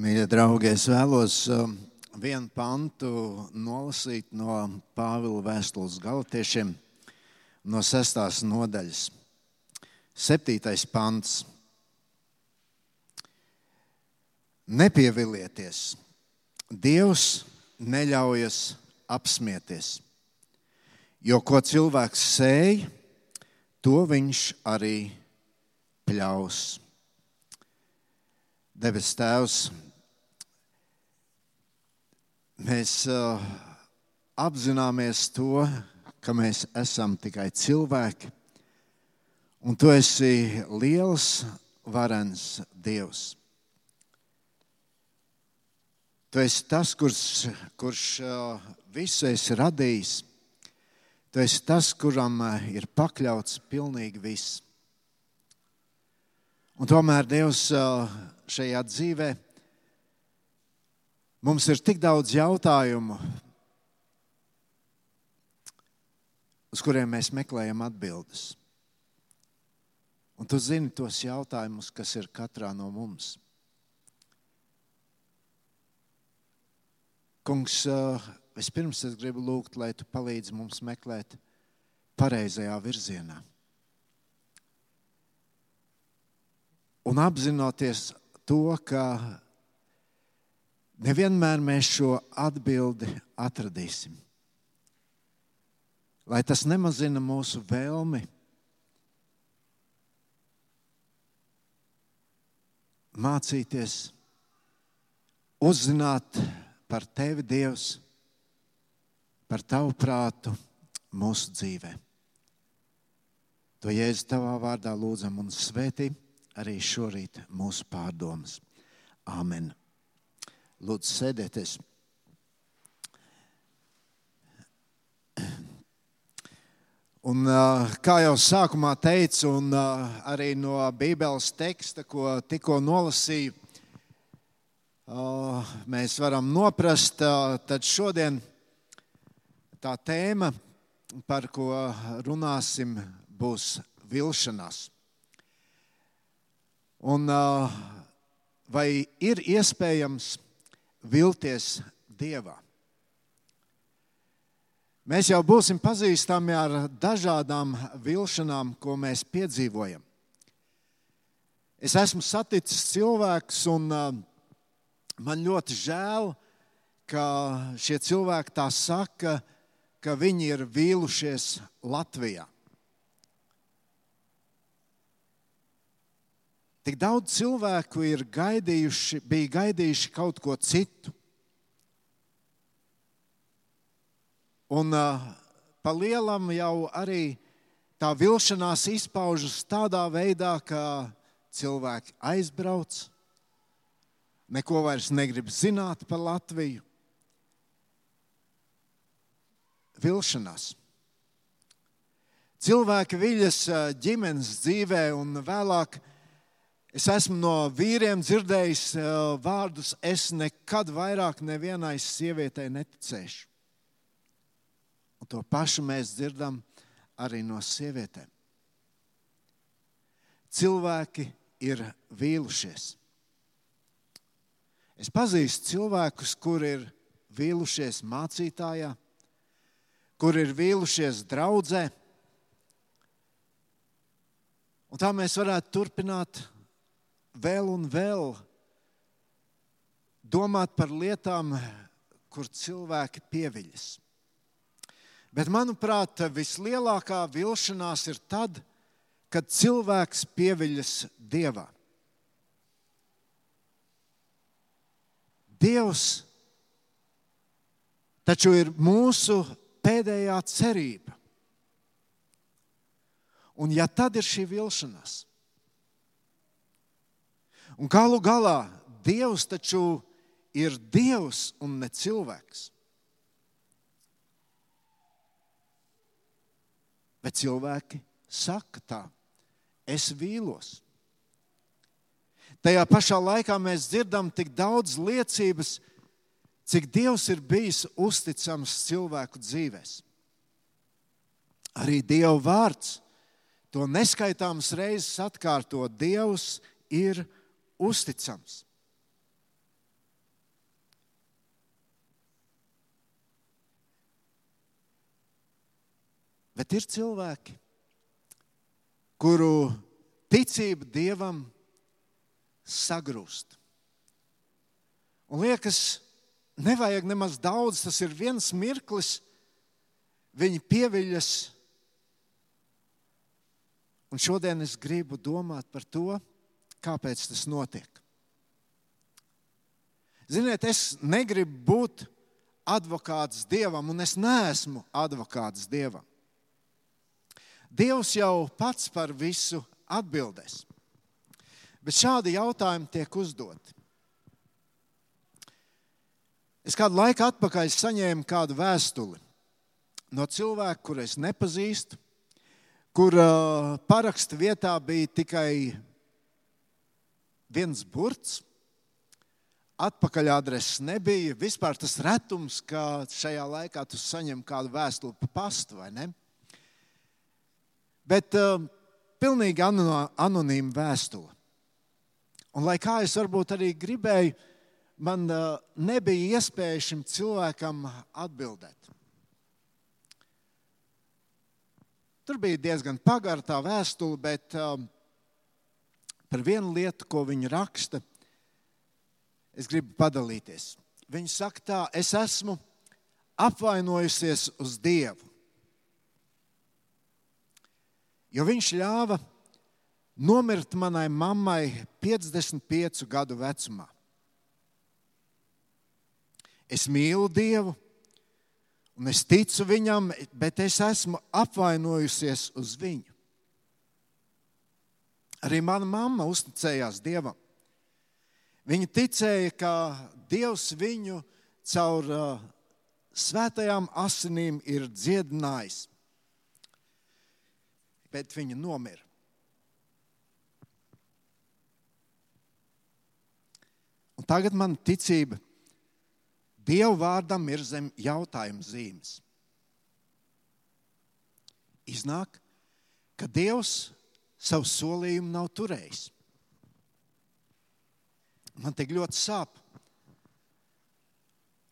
Mīļie draugi, es vēlos um, vienu pantu nolasīt no Pāvila vēstules galotiešiem, no sestās nodaļas. Septītais pants. Nepievilieties! Dievs neļaujas apsmieties, jo ko cilvēks sēj, to viņš arī pļaus. Debes Tēvs, mēs uh, apzināmies to, ka mēs esam tikai cilvēki, un tu esi liels, varens Dievs. Tu esi tas, kurš, kurš uh, visu esi radījis. Tu esi tas, kuram uh, ir pakļauts pilnīgi viss. Un tomēr Dievs šajā dzīvē. Mums ir tik daudz jautājumu, uz kuriem mēs meklējam atbildes. Un tu zini tos jautājumus, kas ir katrā no mums. Kungs, vispirms es gribu lūgt, lai tu palīdzi mums meklēt pareizajā virzienā. Un apzinoties to, ka nevienmēr mēs šo atbildi atradīsim. Lai tas nemazina mūsu vēlmi mācīties, uzzināt par tevi, Dievs, par tavu prātu mūsu dzīvē. To jēzus tavā vārdā lūdzam un svētīsim arī šorīt mūsu pārdomas. Āmen. Lūdzu, sēdieties. Un, kā jau sākumā teicu, un arī no Bībeles teksta, ko tikko nolasīju, mēs varam noprast, tad šodien tā tēma, par ko runāsim, būs vilšanās. Un, vai ir iespējams vilties Dievā? Mēs jau būsim pazīstami ar dažādām vilšanām, ko mēs piedzīvojam. Es esmu saticis cilvēkus, un man ļoti žēl, ka šie cilvēki tā saka, ka viņi ir vīlušies Latvijā. Tik daudz cilvēku ir gaidījuši, bija gaidījuši kaut ko citu. Un uh, pa lielam jau arī tā vilšanās izpaužas tādā veidā, ka cilvēki aizbrauc, neko vairs negrib zināt par Latviju. Vilšanās. Cilvēki viļas ģimenes dzīvē un vēlāk Es esmu no vīriem dzirdējis eh, vārdus, es nekad vairāk nevienai sievietei neticēšu. Un to pašu mēs dzirdam arī no sievietēm. Cilvēki ir vīlušies. Es pazīstu cilvēkus, kuri ir vīlušies mācītājā, kuri ir vīlušies draudzē. Un tā mēs varētu turpināt vēl un vēl domāt par lietām, kur cilvēki pieviļas. Bet, manuprāt, vislielākā vilšanās ir tad, kad cilvēks pieviļas Dievā. Dievs taču ir mūsu pēdējā cerība. Un ja tad ir šī vilšanās, Un galu galā Dievs taču ir Dievs un ne cilvēks. Bet cilvēki saka tā, es vīlos. Tajā pašā laikā mēs dzirdam tik daudz liecības, cik Dievs ir bijis uzticams cilvēku dzīvēm. Arī Dieva vārds to neskaitāmas reizes atkārto. Dievs ir uzticams uzticams. Bet ir cilvēki, kuru ticība dievam sagrūst. Un liekas, nevajag nemaz daudz, tas ir viens mirklis, viņi pieviļas. Un šodien es gribu domāt par to, kāpēc tas notiek. Ziniet, es negribu būt advokāts dievam, un es neesmu advokāts dievam. Dievs jau pats par visu atbildēs. Bet šādi jautājumi tiek uzdoti. Es kādu laiku atpakaļ saņēmu kādu vēstuli no cilvēka, kuru es nepazīstu, kur uh, paraksta vietā bija tikai viens burts. Atpakaļ adreses nebija. Vispār tas retums, ka šajā laikā tu saņem kādu vēstuli pa pastu, vai ne? Bet uh, pilnīgi anonīma vēstule. Un, lai kā es varbūt arī gribēju, man uh, nebija iespēja šim cilvēkam atbildēt. Tur bija diezgan pagarta vēstule, bet um, par vienu lietu, ko viņa raksta, es gribu padalīties. Viņa saka, tā, es esmu apvainojusies uz Dievu, jo Viņš ļāva nomirt manai mammai 55 gadu vecumā. Es mīlu Dievu, un es ticu Viņam, bet es esmu apvainojusies uz Viņu. Arī mana mamma uzticējās Dievam. Viņa ticēja, ka Dievs viņu caur uh, svētajām asinīm ir dziedinājis. Bet viņa nomira. Un tagad man ticība Dieva vārdam ir zem jautājuma zīmes. Iznāk, ka Dievs savu solījumu nav turējis. Man tik ļoti sāp,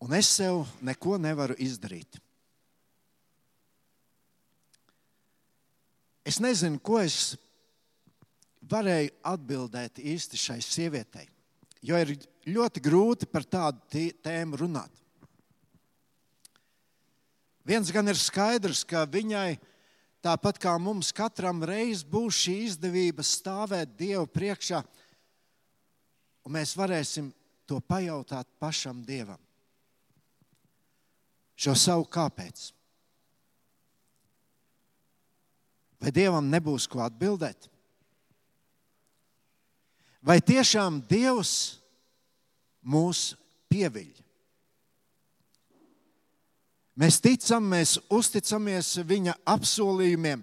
un es sev neko nevaru izdarīt. Es nezinu, ko es varēju atbildēt īsti šai sievietei jo ir ļoti grūti par tādu tēmu runāt. Viens gan ir skaidrs, ka viņai, tāpat kā mums katram reiz būs šī izdevība stāvēt Dievu priekšā, un mēs varēsim to pajautāt pašam Dievam. Šo savu kāpēc. Vai Dievam nebūs ko atbildēt? Vai tiešām Dievs mūs pieviļ? Mēs ticam, mēs uzticamies Viņa apsolījumiem.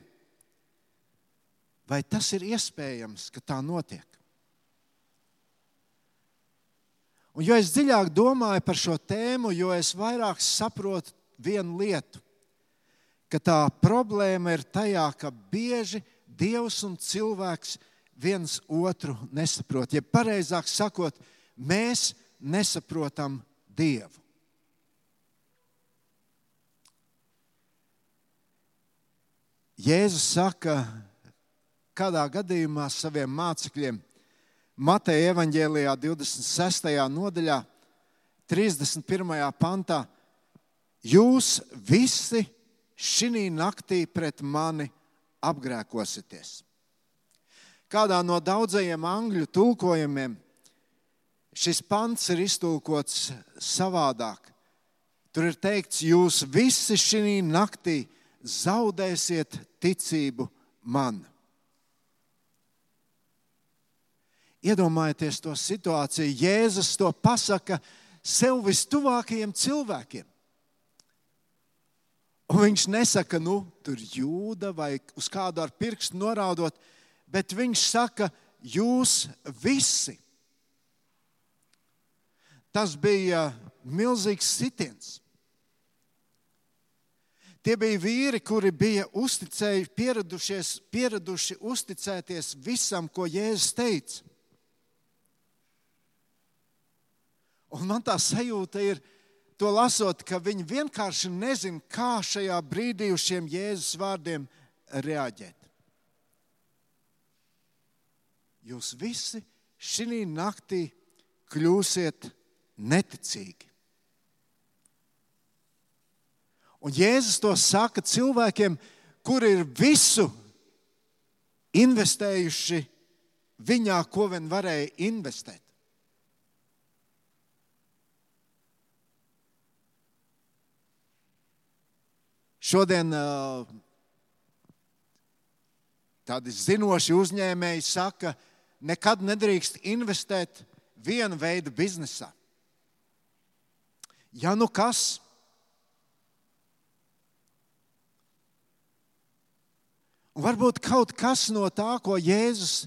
Vai tas ir iespējams, ka tā notiek? Un, jo es dziļāk domāju par šo tēmu, jo es vairāk saprotu vienu lietu, ka tā problēma ir tajā, ka bieži Dievs un cilvēks viens otru nesaprot. Ja pareizāk sakot, mēs nesaprotam Dievu. Jēzus saka, kādā gadījumā saviem mācekļiem, Mateja evanģēlijā 26. nodaļā, 31. pantā, jūs visi šī naktī pret mani apgrēkosieties kādā no daudzajiem angļu tulkojumiem šis pants ir iztulkots savādāk. Tur ir teikts, jūs visi šī naktī zaudēsiet ticību man. Iedomājieties to situāciju. Jēzus to pasaka sev vistuvākajiem cilvēkiem. Un viņš nesaka, nu, tur jūda vai uz kādu ar pirkstu norādot, bet viņš saka, jūs visi. Tas bija milzīgs sitiens. Tie bija vīri, kuri bija pieraduši uzticēties visam, ko Jēzus teica. Un man tā sajūta ir, to lasot, ka viņi vienkārši nezina, kā šajā brīdī uz šiem Jēzus vārdiem reaģēt. Jūs visi šī naktī kļūsiet neticīgi. Un Jēzus to saka cilvēkiem, kuri ir visu investējuši viņā, ko vien varēja investēt. Šodien tādi zinoši uzņēmēji saka, nekad nedrīkst investēt vienu veidu biznesā. Ja nu kas, varbūt kaut kas no tā, ko Jēzus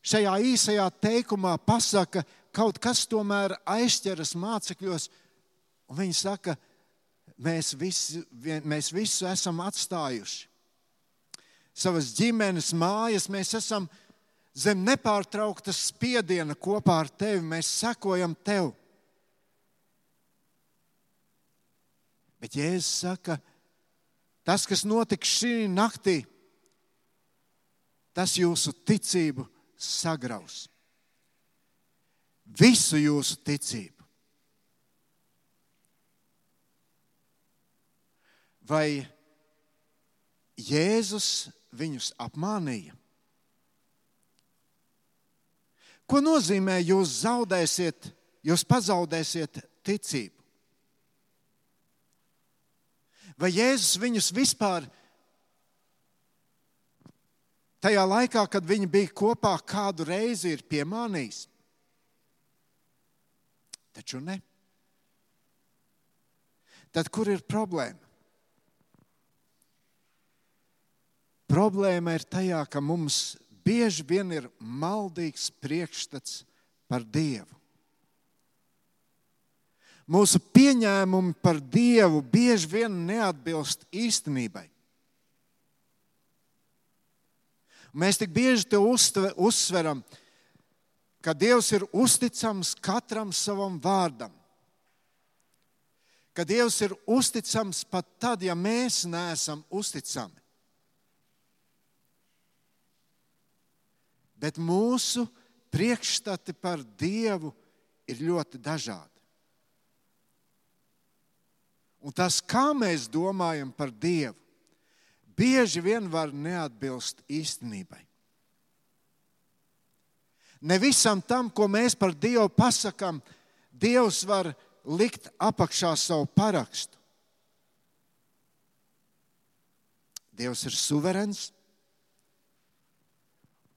šajā īsajā teikumā pasaka, kaut kas tomēr aizķeras mācekļos, viņi saka, mēs, visi, mēs visu esam atstājuši. Savas ģimenes mājas mēs esam zem nepārtrauktas spiediena kopā ar tevi, mēs sekojam tev. Bet Jēzus saka, tas, kas notiks šī naktī, tas jūsu ticību sagraus. Visu jūsu ticību. Vai Jēzus viņus apmānīja? Ko nozīmē jūs zaudēsiet, jūs pazaudēsiet ticību? Vai Jēzus viņus vispār Tajā laikā, kad viņi bija kopā, kādu reizi ir piemānījis. Taču ne. Tad kur ir problēma? Problēma ir tajā, ka mums bieži vien ir maldīgs priekšstats par Dievu. Mūsu pieņēmumi par Dievu bieži vien neatbilst īstenībai. Mēs tik bieži to uzsveram, ka Dievs ir uzticams katram savam vārdam. Ka Dievs ir uzticams pat tad, ja mēs neesam uzticami. Bet mūsu priekšstati par Dievu ir ļoti dažādi. Un tas, kā mēs domājam par Dievu, bieži vien var neatbilst īstenībai. Ne visam tam, ko mēs par Dievu pasakām, Dievs var likt apakšā savu parakstu. Dievs ir suverēns,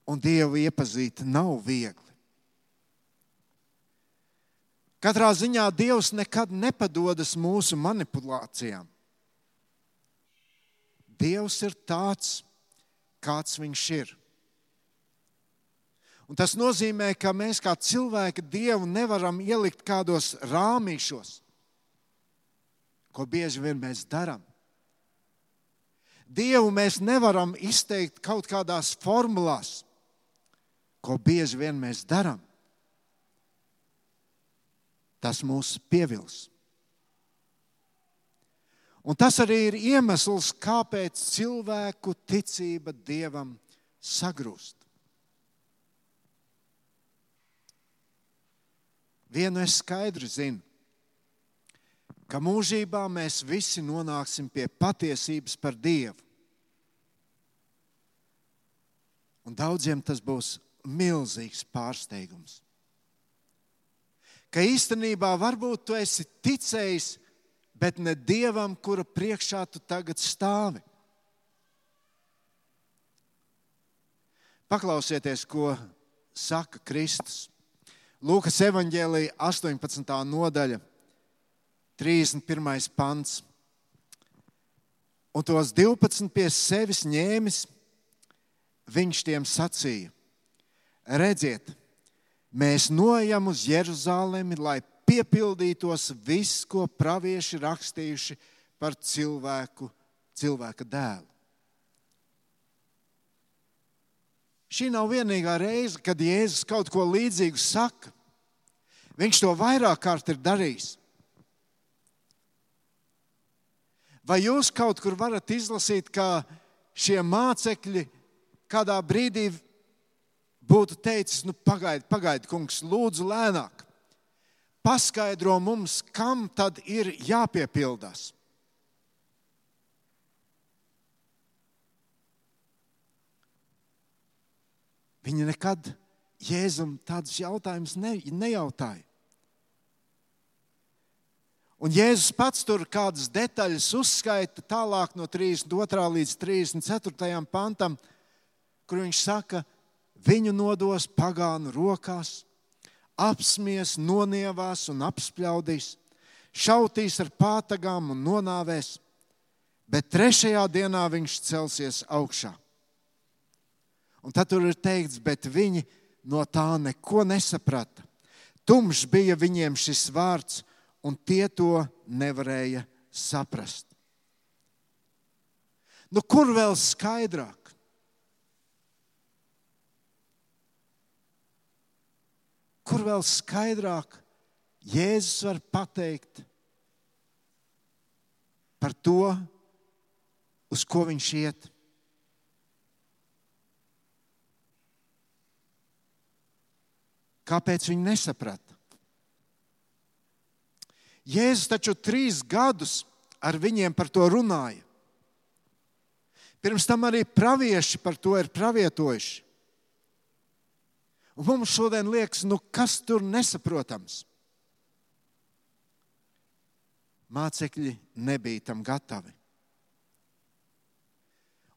un Dievu iepazīt nav viegli. Katrā ziņā Dievs nekad nepadodas mūsu manipulācijām. Dievs ir tāds, kāds viņš ir. Un tas nozīmē, ka mēs kā cilvēki Dievu nevaram ielikt kādos rāmīšos, ko bieži vien mēs darām. Dievu mēs nevaram izteikt kaut kādās formulās, ko bieži vien mēs darām. Tas mūs pievils. Un tas arī ir iemesls, kāpēc cilvēku ticība Dievam sagrūst. Vienu es skaidri zinu, ka mūžībā mēs visi nonāksim pie patiesības par Dievu. Un daudziem tas būs milzīgs pārsteigums. Ka īstenībā varbūt tu esi ticējis bet ne dievam, kura priekšā tu tagad stāvi. Paklausieties, ko saka Kristus. Lūkas evanģēlīja 18. nodaļa, 31. pants. Un tos 12 pie sevis ņēmis, viņš tiem sacīja: Redziet, mēs nojam uz Jeruzalemi, lai piepildītos viss, ko pravieši rakstījuši par cilvēku, cilvēka dēlu. Šī nav vienīgā reize, kad Jēzus kaut ko līdzīgu saka. Viņš to vairāk kārt ir darījis. Vai jūs kaut kur varat izlasīt, ka šie mācekļi kādā brīdī būtu teicis, nu, pagaidi, pagaidi, kungs, lūdzu, lēnāk. Paskaidro mums, kam tad ir jāpiepildās. Viņi nekad Jēzum tādus jautājumus ne, nejautāja. Un Jēzus pats tur kādas detaļas uzskaita tālāk no 32. līdz 34. pantam, kur viņš saka, viņu nodos pagānu rokās, apsmies, nonievās un apspļaudīs, šautīs ar pātagām un nonāvēs, bet trešajā dienā viņš celsies augšā. Un tad tur ir teikts, bet viņi no tā neko nesaprata. Tumšs bija viņiem šis vārds, un tie to nevarēja saprast. Nu, kur vēl skaidrāk? Kur vēl skaidrāk Jēzus var pateikt par to, uz ko viņš iet? Kāpēc viņi nesaprata? Jēzus taču trīs gadus ar viņiem par to runāja. Pirms tam arī pravieši par to ir pravietojuši. Un mums šodien liekas, nu kas tur nesaprotams? Mācekļi nebija tam gatavi.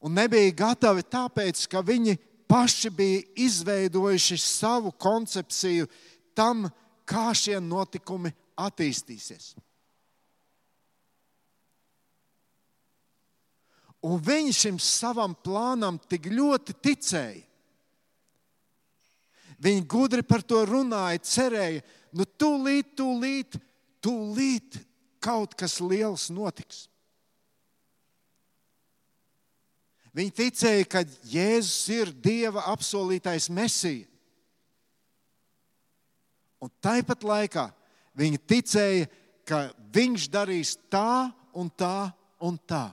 Un nebija gatavi tāpēc, ka viņi paši bija izveidojuši savu koncepciju tam, kā šie notikumi attīstīsies. Un viņi šim savam plānam tik ļoti ticēja. Viņi gudri par to runāja, cerēja, nu, tūlīt, tūlīt, tūlīt kaut kas liels notiks. Viņi ticēja, ka Jēzus ir Dieva apsolītais mesija. Un tāpat laikā viņi ticēja, ka Viņš darīs tā un tā un tā,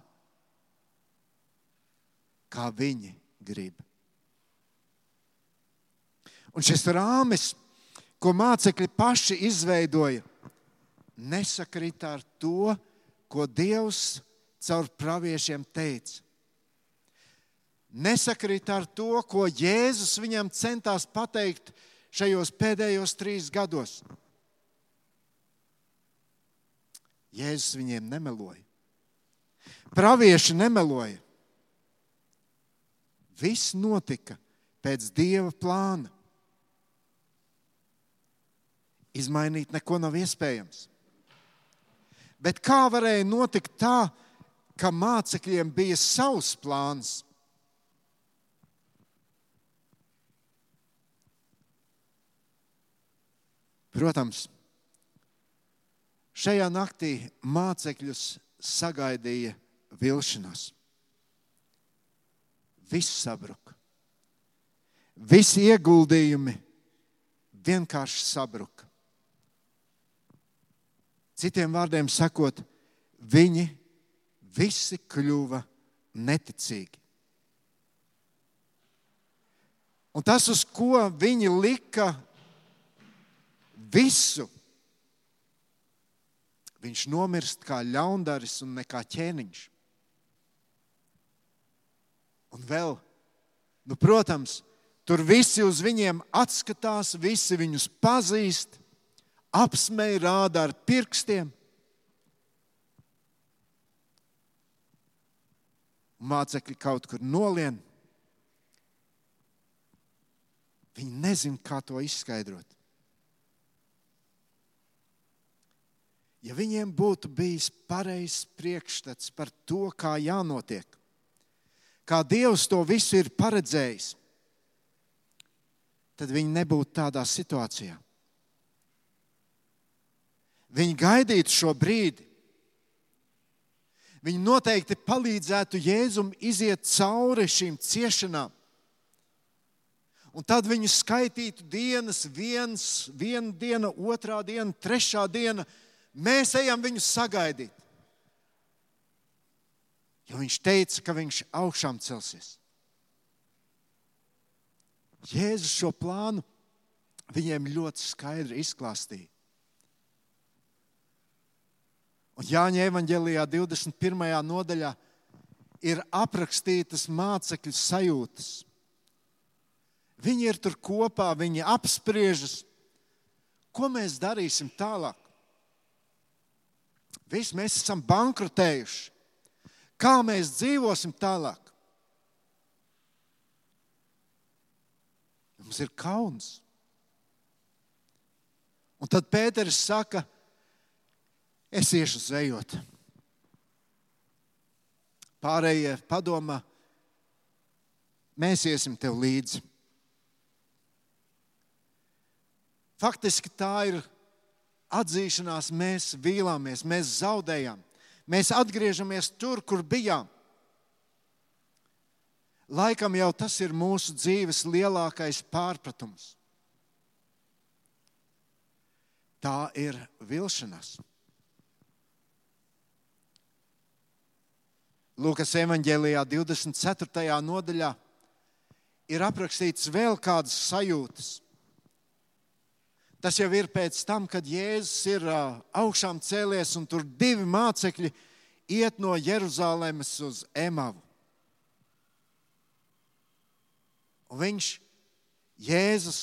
kā viņi grib. Un šis rāmis, ko mācekļi paši izveidoja, nesakrita ar to, ko Dievs caur praviešiem teica nesakrīt ar to, ko Jēzus viņam centās pateikt šajos pēdējos trīs gados. Jēzus viņiem nemeloja. Pravieši nemeloja. Viss notika pēc dieva plāna. Izmainīt neko nav iespējams. Bet kā varēja notikt tā, ka mācekļiem bija savs plāns? Protams, šajā naktī mācekļus sagaidīja vilšanās. Viss sabruka. Visi ieguldījumi vienkārši sabruka. Citiem vārdiem sakot, viņi visi kļuva neticīgi. Un tas, uz ko viņi lika visu. Viņš nomirst kā ļaundaris un kā ķēniņš. Un vēl, nu, protams, tur visi uz viņiem atskatās, visi viņus pazīst, apsmēja, rāda ar pirkstiem. Mācekļi kaut kur nolien. Viņi nezina, kā to izskaidrot. ja viņiem būtu bijis pareizs priekšstats par to, kā jānotiek, kā Dievs to visu ir paredzējis, tad viņi nebūtu tādā situācijā. Viņi gaidītu šo brīdi. Viņi noteikti palīdzētu Jēzum iziet cauri šīm ciešanām. Un tad viņi skaitītu dienas, viens, viena diena, otrā diena, trešā diena, Mēs ejam viņus sagaidīt. Jo viņš teica, ka viņš augšām celsies. Jēzus šo plānu viņiem ļoti skaidri izklāstīja. Un Jāņa evanģēlijā 21. nodaļā ir aprakstītas mācekļu sajūtas. Viņi ir tur kopā, viņi apspriežas, ko mēs darīsim tālāk. Visi mēs esam bankrotējuši. Kā mēs dzīvosim tālāk? Mums ir kauns. Un tad Pēters saka, es iešu zvejot. Pārējie padomā, mēs iesim tev līdzi. Faktiski tā ir atzīšanās, mēs vīlāmies, mēs zaudējām, mēs atgriežamies tur, kur bijām. Laikam jau tas ir mūsu dzīves lielākais pārpratums. Tā ir vilšanās. Lūkas evanģēlijā 24. nodaļā ir aprakstīts vēl kādas sajūtas. Tas jau ir pēc tam, kad Jēzus ir augšām cēlies un tur divi mācekļi iet no Jeruzalemes uz Emavu. Un viņš, Jēzus,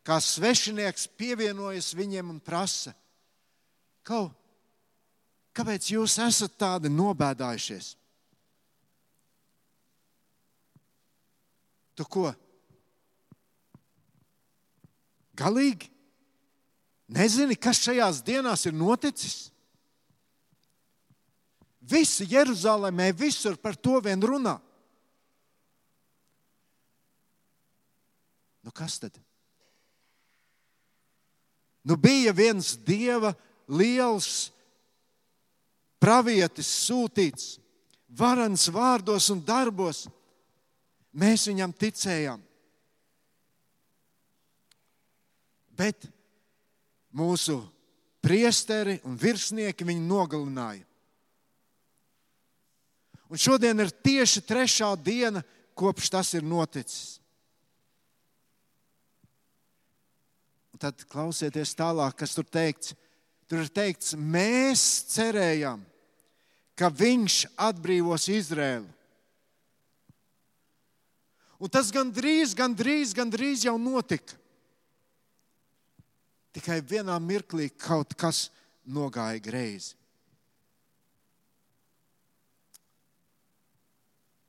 kā svešinieks, pievienojas viņiem un prasa, Kau, kāpēc jūs esat tādi nobēdājušies? Tu ko? Galīgi? Nezini, kas šajās dienās ir noticis? Visi Jeruzalemē visur par to vien runā. Nu, kas tad? Nu, bija viens dieva liels pravietis, sūtīts, varans vārdos un darbos. Mēs viņam ticējām. Bet mūsu priesteri un virsnieki viņu nogalināja. Un šodien ir tieši trešā diena, kopš tas ir noticis. Un tad klausieties tālāk, kas tur teikts. Tur ir teikts, mēs cerējām, ka viņš atbrīvos Izrēlu. Un tas gandrīz, gandrīz, gandrīz jau notika. Tikai vienā mirklī kaut kas nogāja greizi.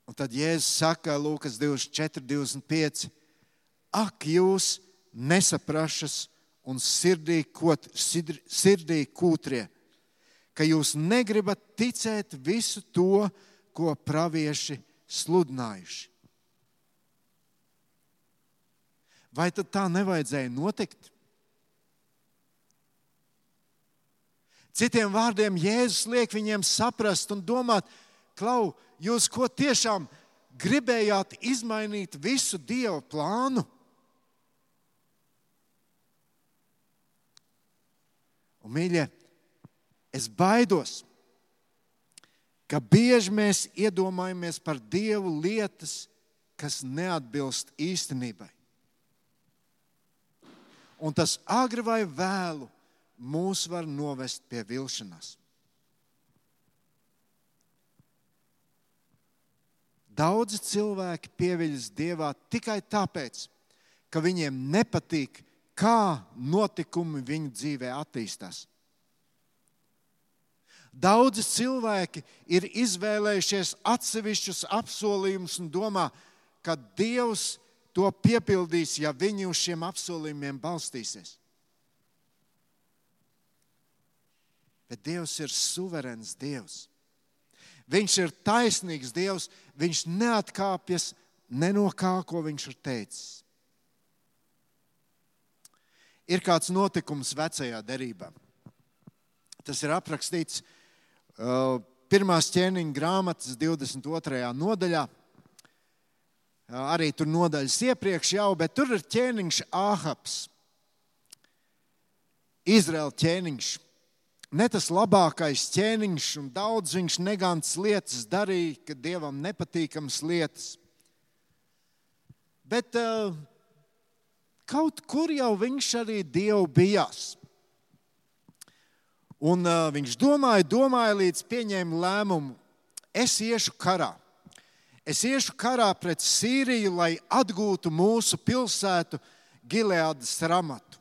Un tad Jēzus saka, Lūkas 24, 25, ak, jūs nesaprašas un sirdī, kot, sirdī kūtrie, ka jūs negribat ticēt visu to, ko pravieši sludinājuši. Vai tad tā nevajadzēja notikt? Citiem vārdiem, Jēzus liek viņiem saprast un domāt, klau, jūs ko tiešām gribējāt izmainīt visu Dieva plānu? Un, mīļie, es baidos, ka bieži mēs iedomājamies par Dievu lietas, kas neatbilst īstenībai. Un tas agri vai vēlu mūs var novest pie vilšanās. Daudzi cilvēki pieviļas dievā tikai tāpēc, ka viņiem nepatīk, kā notikumi viņu dzīvē attīstās. Daudzi cilvēki ir izvēlējušies atsevišķus apsolījumus un domā, ka Dievs to piepildīs, ja viņi uz šiem apsolījumiem balstīsies. Bet Dievs ir suverēns Dievs. Viņš ir taisnīgs Dievs. Viņš neatkāpjas ne no kā, ko viņš ir teicis. Ir kāds notikums vecajā derībā. Tas ir aprakstīts pirmās ķēniņa grāmatas 22. nodaļā. Uh, arī tur nodaļas iepriekš jau, bet tur ir ķēniņš Āhaps. Izraēla ķēniņš. ne tas labākais ķēniņš, un daudz viņš negants lietas darīja, ka dievam nepatīkamas lietas. Bet uh, kaut kur jau viņš arī dievu bijās. Un uh, viņš domāja, domāja, līdz pieņēma lēmumu, es iešu karā. Es iešu karā pret Sīriju, lai atgūtu mūsu pilsētu Gileādas ramatu.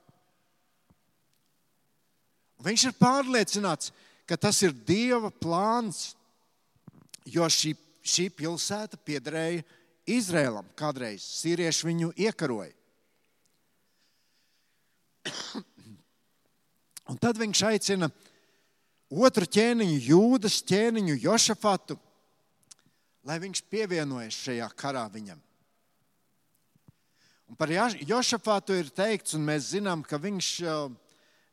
Viņš ir pārliecināts, ka tas ir Dieva plāns, jo šī, šī pilsēta piederēja Izrēlam. Kādreiz sīrieši viņu iekaroja. Un tad viņš aicina otru ķēniņu, Jūdas ķēniņu, Jošafatu, lai viņš pievienojas šajā karā viņam. Un par Jošafatu ir teikts, un mēs zinām, ka viņš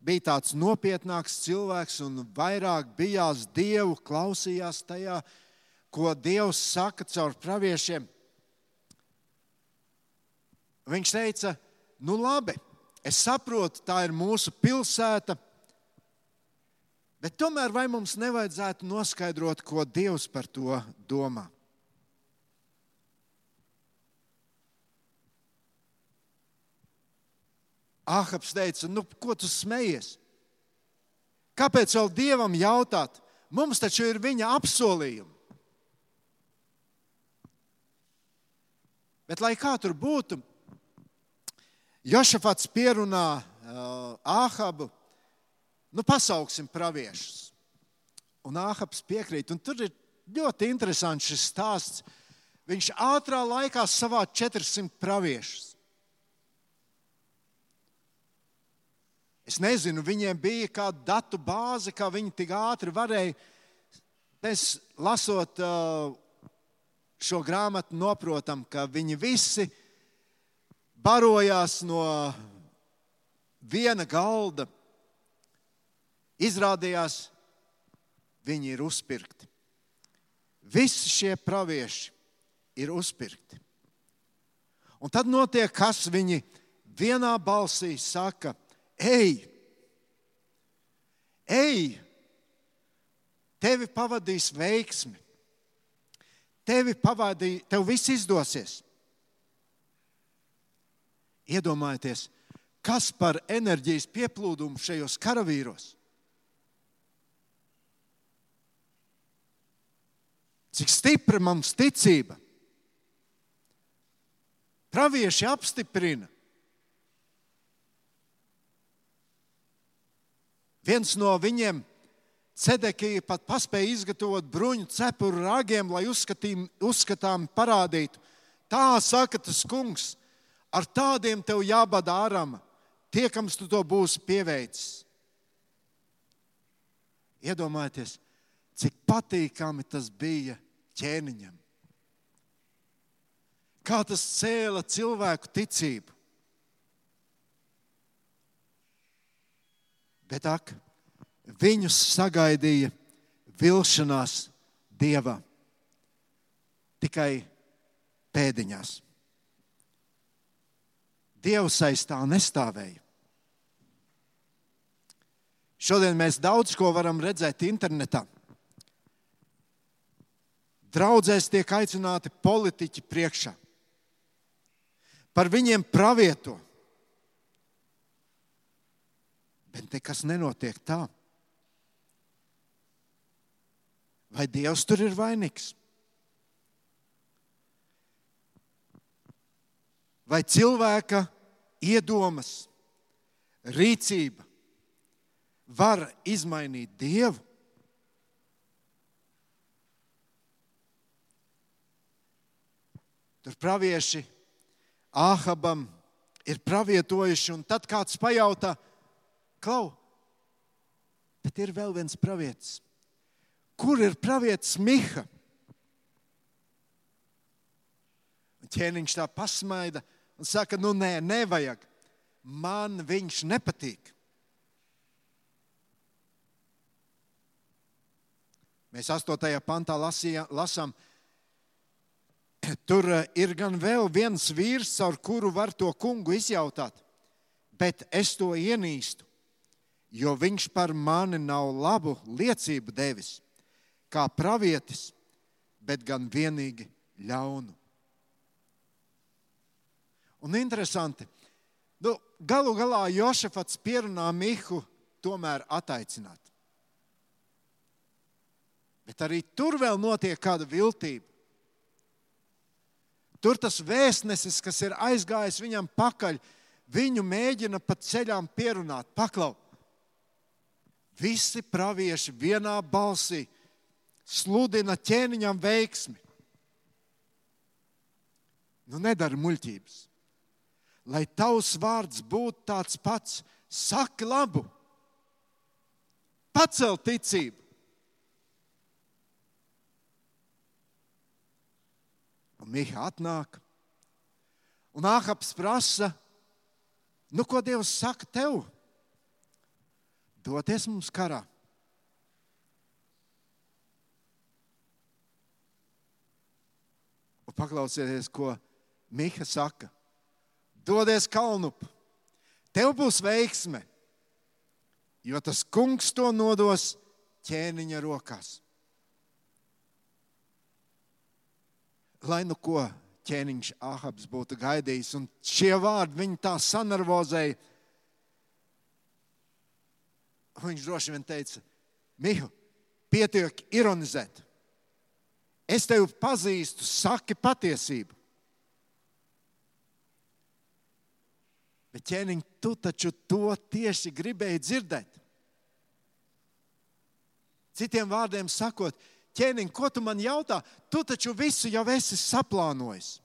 bija tāds nopietnāks cilvēks un vairāk bijās Dievu, klausījās tajā, ko Dievs saka caur praviešiem. Viņš teica, nu labi, es saprotu, tā ir mūsu pilsēta, Bet tomēr vai mums nevajadzētu noskaidrot, ko Dievs par to domā? Ahabs teica, nu, ko tu smejies? Kāpēc vēl Dievam jautāt? Mums taču ir viņa apsolījumi. Bet, lai kā tur būtu, Jošafats pierunā uh, Ahabu nu, pasauksim praviešus. Un Āhaps piekrīt. Un tur ir ļoti interesants šis stāsts. Viņš ātrā laikā savā 400 praviešus. Es nezinu, viņiem bija kāda datu bāze, kā viņi tik ātri varēja. Mēs lasot šo grāmatu, noprotam, ka viņi visi barojās no viena galda Izrādījās, viņi ir uzpirkti. Visi šie pravieši ir uzpirkti. Un tad notiek, kas viņi vienā balsī saka: Ej, ej, tevi pavadīs veiksmi, tevi pavadīs, tev viss izdosies. Iedomājieties, kas par enerģijas pieplūdumu šajos karavīros. Cik stipra mums ticība. Pravieši apstiprina. Viens no viņiem, Cedekija, pat paspēja izgatavot bruņu cepuru rāgiem, lai uzskatījum, uzskatām parādītu. Tā saka tas kungs, ar tādiem tev jābada ārama, tiekams tu to būsi pieveicis. Iedomājieties, cik patīkami tas bija ķēniņam. Kā tas cēla cilvēku ticību. Bet ak, viņus sagaidīja vilšanās dievā tikai pēdiņās. Dievs aiz tā nestāvēja. Šodien mēs daudz ko varam redzēt internetā. Draudzēs tiek aicināti politiķi priekšā. Par viņiem pravieto. Bet nekas nenotiek tā. Vai Dievs tur ir vainīgs? Vai cilvēka iedomas, rīcība var izmainīt Dievu? Tur pravieši Āhabam ir pravietojuši, un tad kāds pajautā, klau, bet ir vēl viens pravietis. Kur ir pravietis Miha? Un ķēniņš tā pasmaida un saka, nu nē, nevajag. Man viņš nepatīk. Mēs 8. pantā lasījā, lasām, ka tur eh, ir gan vēl viens vīrs, ar kuru var to kungu izjautāt, bet es to ienīstu, jo viņš par mani nav labu liecību devis, kā pravietis, bet gan vienīgi ļaunu. Un interesanti, nu, galu galā Jošafats pierunā Mihu tomēr attaicināt. Bet arī tur vēl notiek kāda viltība. Tur tas vēstnesis, kas ir aizgājis viņam pakaļ, viņu mēģina pa ceļām pierunāt, paklaut. Visi pravieši vienā balsī sludina ķēniņam veiksmi. Nu, nedara muļķības. Lai tavs vārds būtu tāds pats, saki labu, pacel ticību. Un Miha atnāk, un Āhaps prasa, nu, ko Dievs saka tev? Doties mums karā. Un paklausieties, ko Miha saka. Dodies kalnup, tev būs veiksme, jo tas kungs to nodos ķēniņa rokās. Lai nu ko ķēniņš Ahabs būtu gaidījis, un šie vārdi viņu tā sanarvozēja. Viņš droši vien teica, Mihu, pietiek ironizēt. Es tevi pazīstu, saki patiesību. Bet ķēniņ, tu taču to tieši gribēji dzirdēt. Citiem vārdiem sakot, ķēniņ, ko tu man jautā? Tu taču visu jau esi saplānojis.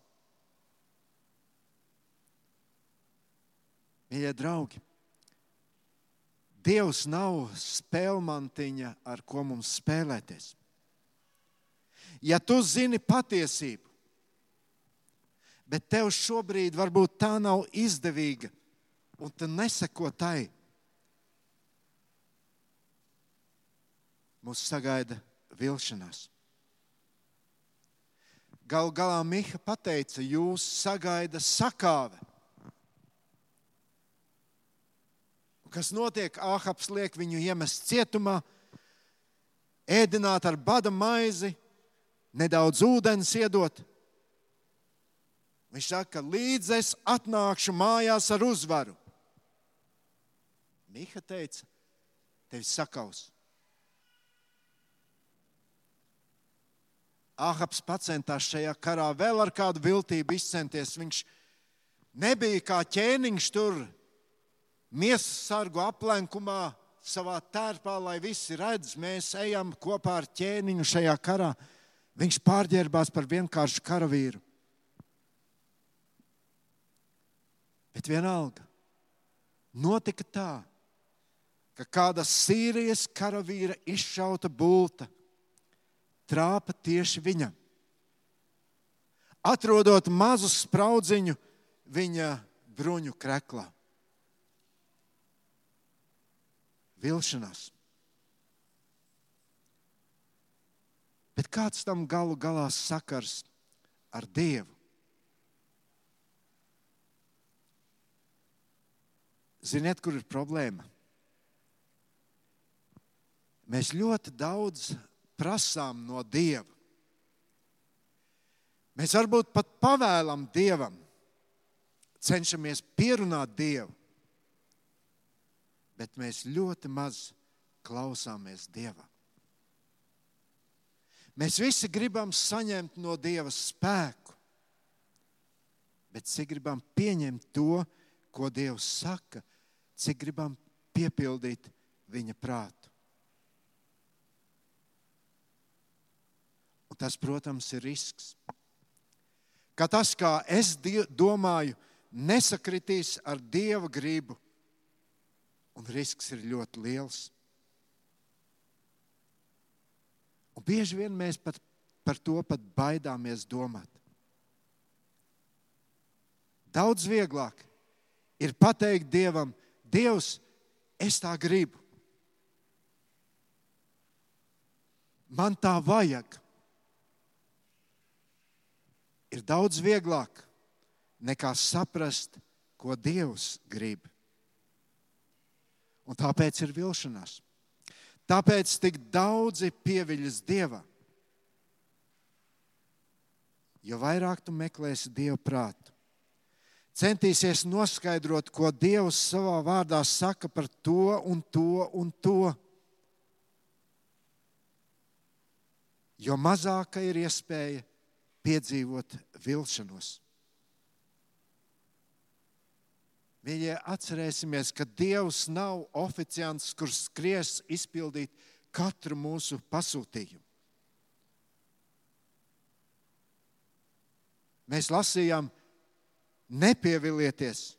Mīļie draugi, Dievs nav spēlmantiņa, ar ko mums spēlēties. Ja tu zini patiesību, bet tev šobrīd varbūt tā nav izdevīga, un tu neseko tai, mūs sagaida vilšanās. Galu galā Miha teica, jūs sagaida sakāve. Kas notiek? Āhaps liek viņu iemest cietumā, ēdināt ar bada maizi, nedaudz ūdens iedot. Viņš saka, līdz es atnākšu mājās ar uzvaru. Miha teica, tevi sakaus. Ahabs centās šajā karā vēl ar kādu viltību izcenties. Viņš nebija kā ķēniņš tur, miesas sargu aplenkumā, savā tērpā, lai visi redz, mēs ejam kopā ar ķēniņu šajā karā. Viņš pārģērbās par vienkāršu karavīru. Bet vienalga, notika tā, ka kāda Sīrijas karavīra izšauta bulta trāpa tieši viņam. Atrodot mazu spraudziņu viņa bruņu kreklā. Vilšanās. Bet kāds tam galu galā sakars ar Dievu? Ziniet, kur ir problēma? Mēs ļoti daudz prasām no Dieva. Mēs varbūt pat pavēlam Dievam, cenšamies pierunāt Dievu, bet mēs ļoti maz klausāmies Dievam. Mēs visi gribam saņemt no Dieva spēku, bet cik gribam pieņemt to, ko Dievs saka, cik gribam piepildīt viņa prātu. Un tas, protams, ir risks. Ka tas, kā es domāju, nesakritīs ar dieva gribu, un risks ir ļoti liels. Un bieži vien mēs pat par to pat baidāmies domāt. Daudz vieglāk ir pateikt Dievam, Dievs, es tā gribu. Man tā vajag ir daudz vieglāk nekā saprast, ko Dievs grib. Un tāpēc ir vilšanās. Tāpēc tik daudzi pieviļas Dievā. Jo vairāk tu meklēsi Dieva prātu, centīsies noskaidrot, ko Dievs savā vārdā saka par to un to un to. Jo mazāka ir iespēja piedzīvot vilšanos. Mīļie, atcerēsimies, ka Dievs nav oficiants, kurš skries izpildīt katru mūsu pasūtījumu. Mēs lasījām, nepievilieties,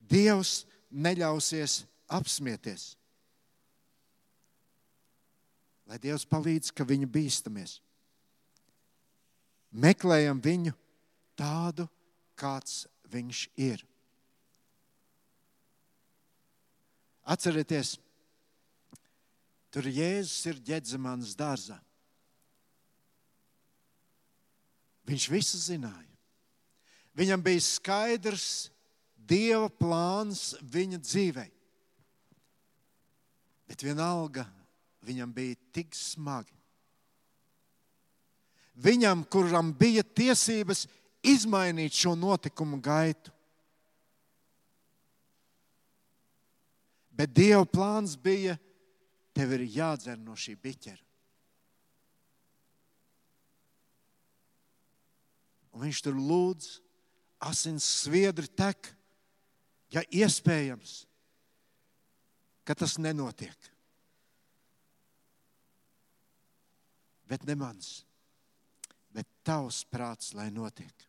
Dievs neļausies apsmieties. Lai Dievs palīdz, ka viņu bīstamies. Meklējam viņu tādu, kāds viņš ir. Atcerieties, tur Jēzus ir ģedzemanas dārzā. Viņš visu zināja. Viņam bija skaidrs Dieva plāns viņa dzīvei. Bet vienalga viņam bija tik smagi. Viņam, kuram bija tiesības izmainīt šo notikumu gaitu, Bet Dieva plāns bija, tev ir jādzer no šī biķera. Un viņš tur lūdz, asins sviedri tek, ja iespējams, ka tas nenotiek. Bet ne mans, tavs prāts, lai notiek.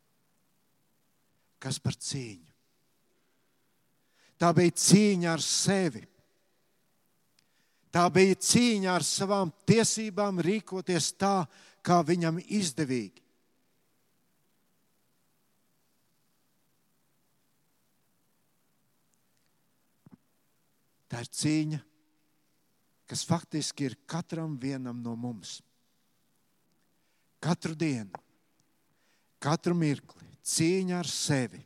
Kas par cīņu? Tā bija cīņa ar sevi. Tā bija cīņa ar savām tiesībām rīkoties tā, kā viņam izdevīgi. Tā ir cīņa, kas faktiski ir katram vienam no mums. Katru dienu, katru mirkli, cīņa ar sevi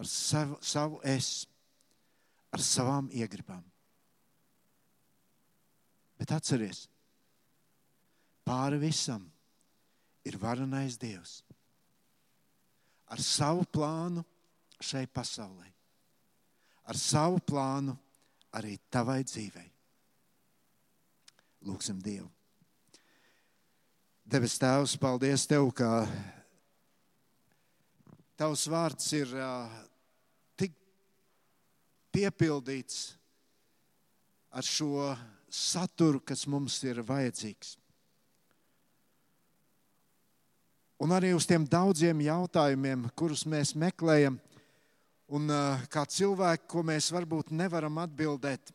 ar savu, savu es, ar savām iegribām. Bet atcerieties, pāri visam ir varenais Dievs ar savu plānu šai pasaulē, ar savu plānu arī tavai dzīvei. Lūksim Dievu. Debes Tēvs, paldies Tev, ka Tavs vārds ir piepildīts ar šo saturu, kas mums ir vajadzīgs. Un arī uz tiem daudziem jautājumiem, kurus mēs meklējam, un kā cilvēki, ko mēs varbūt nevaram atbildēt,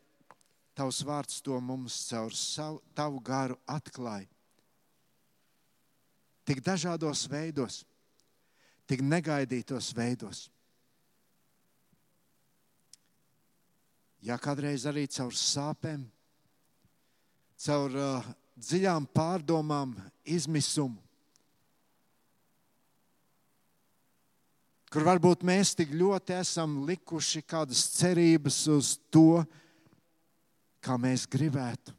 Tavs vārds to mums caur savu, tavu garu atklāja. Tik dažādos veidos, tik negaidītos veidos. ja kādreiz arī caur sāpēm, caur uh, dziļām pārdomām, izmisumu, kur varbūt mēs tik ļoti esam likuši kādas cerības uz to, kā mēs gribētu.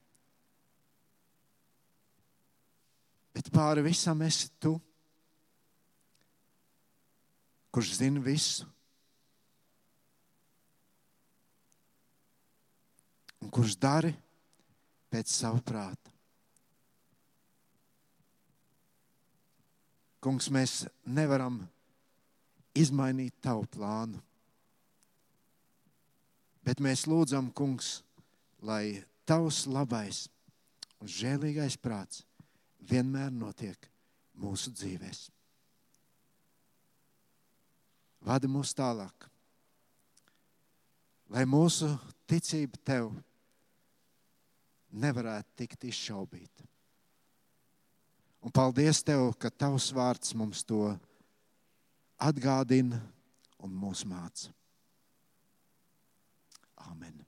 Bet pāri visam esi tu, kurš zina visu un kurš dari pēc sava prāta. Kungs, mēs nevaram izmainīt tavu plānu, bet mēs lūdzam, Kungs, lai tavs labais un žēlīgais prāts vienmēr notiek mūsu dzīvēm. Vada mūs tālāk, lai mūsu ticība tev nevarētu tikt izšaubīta. Un paldies Tev, ka Tavs vārds mums to atgādina un mūs māca. Amen.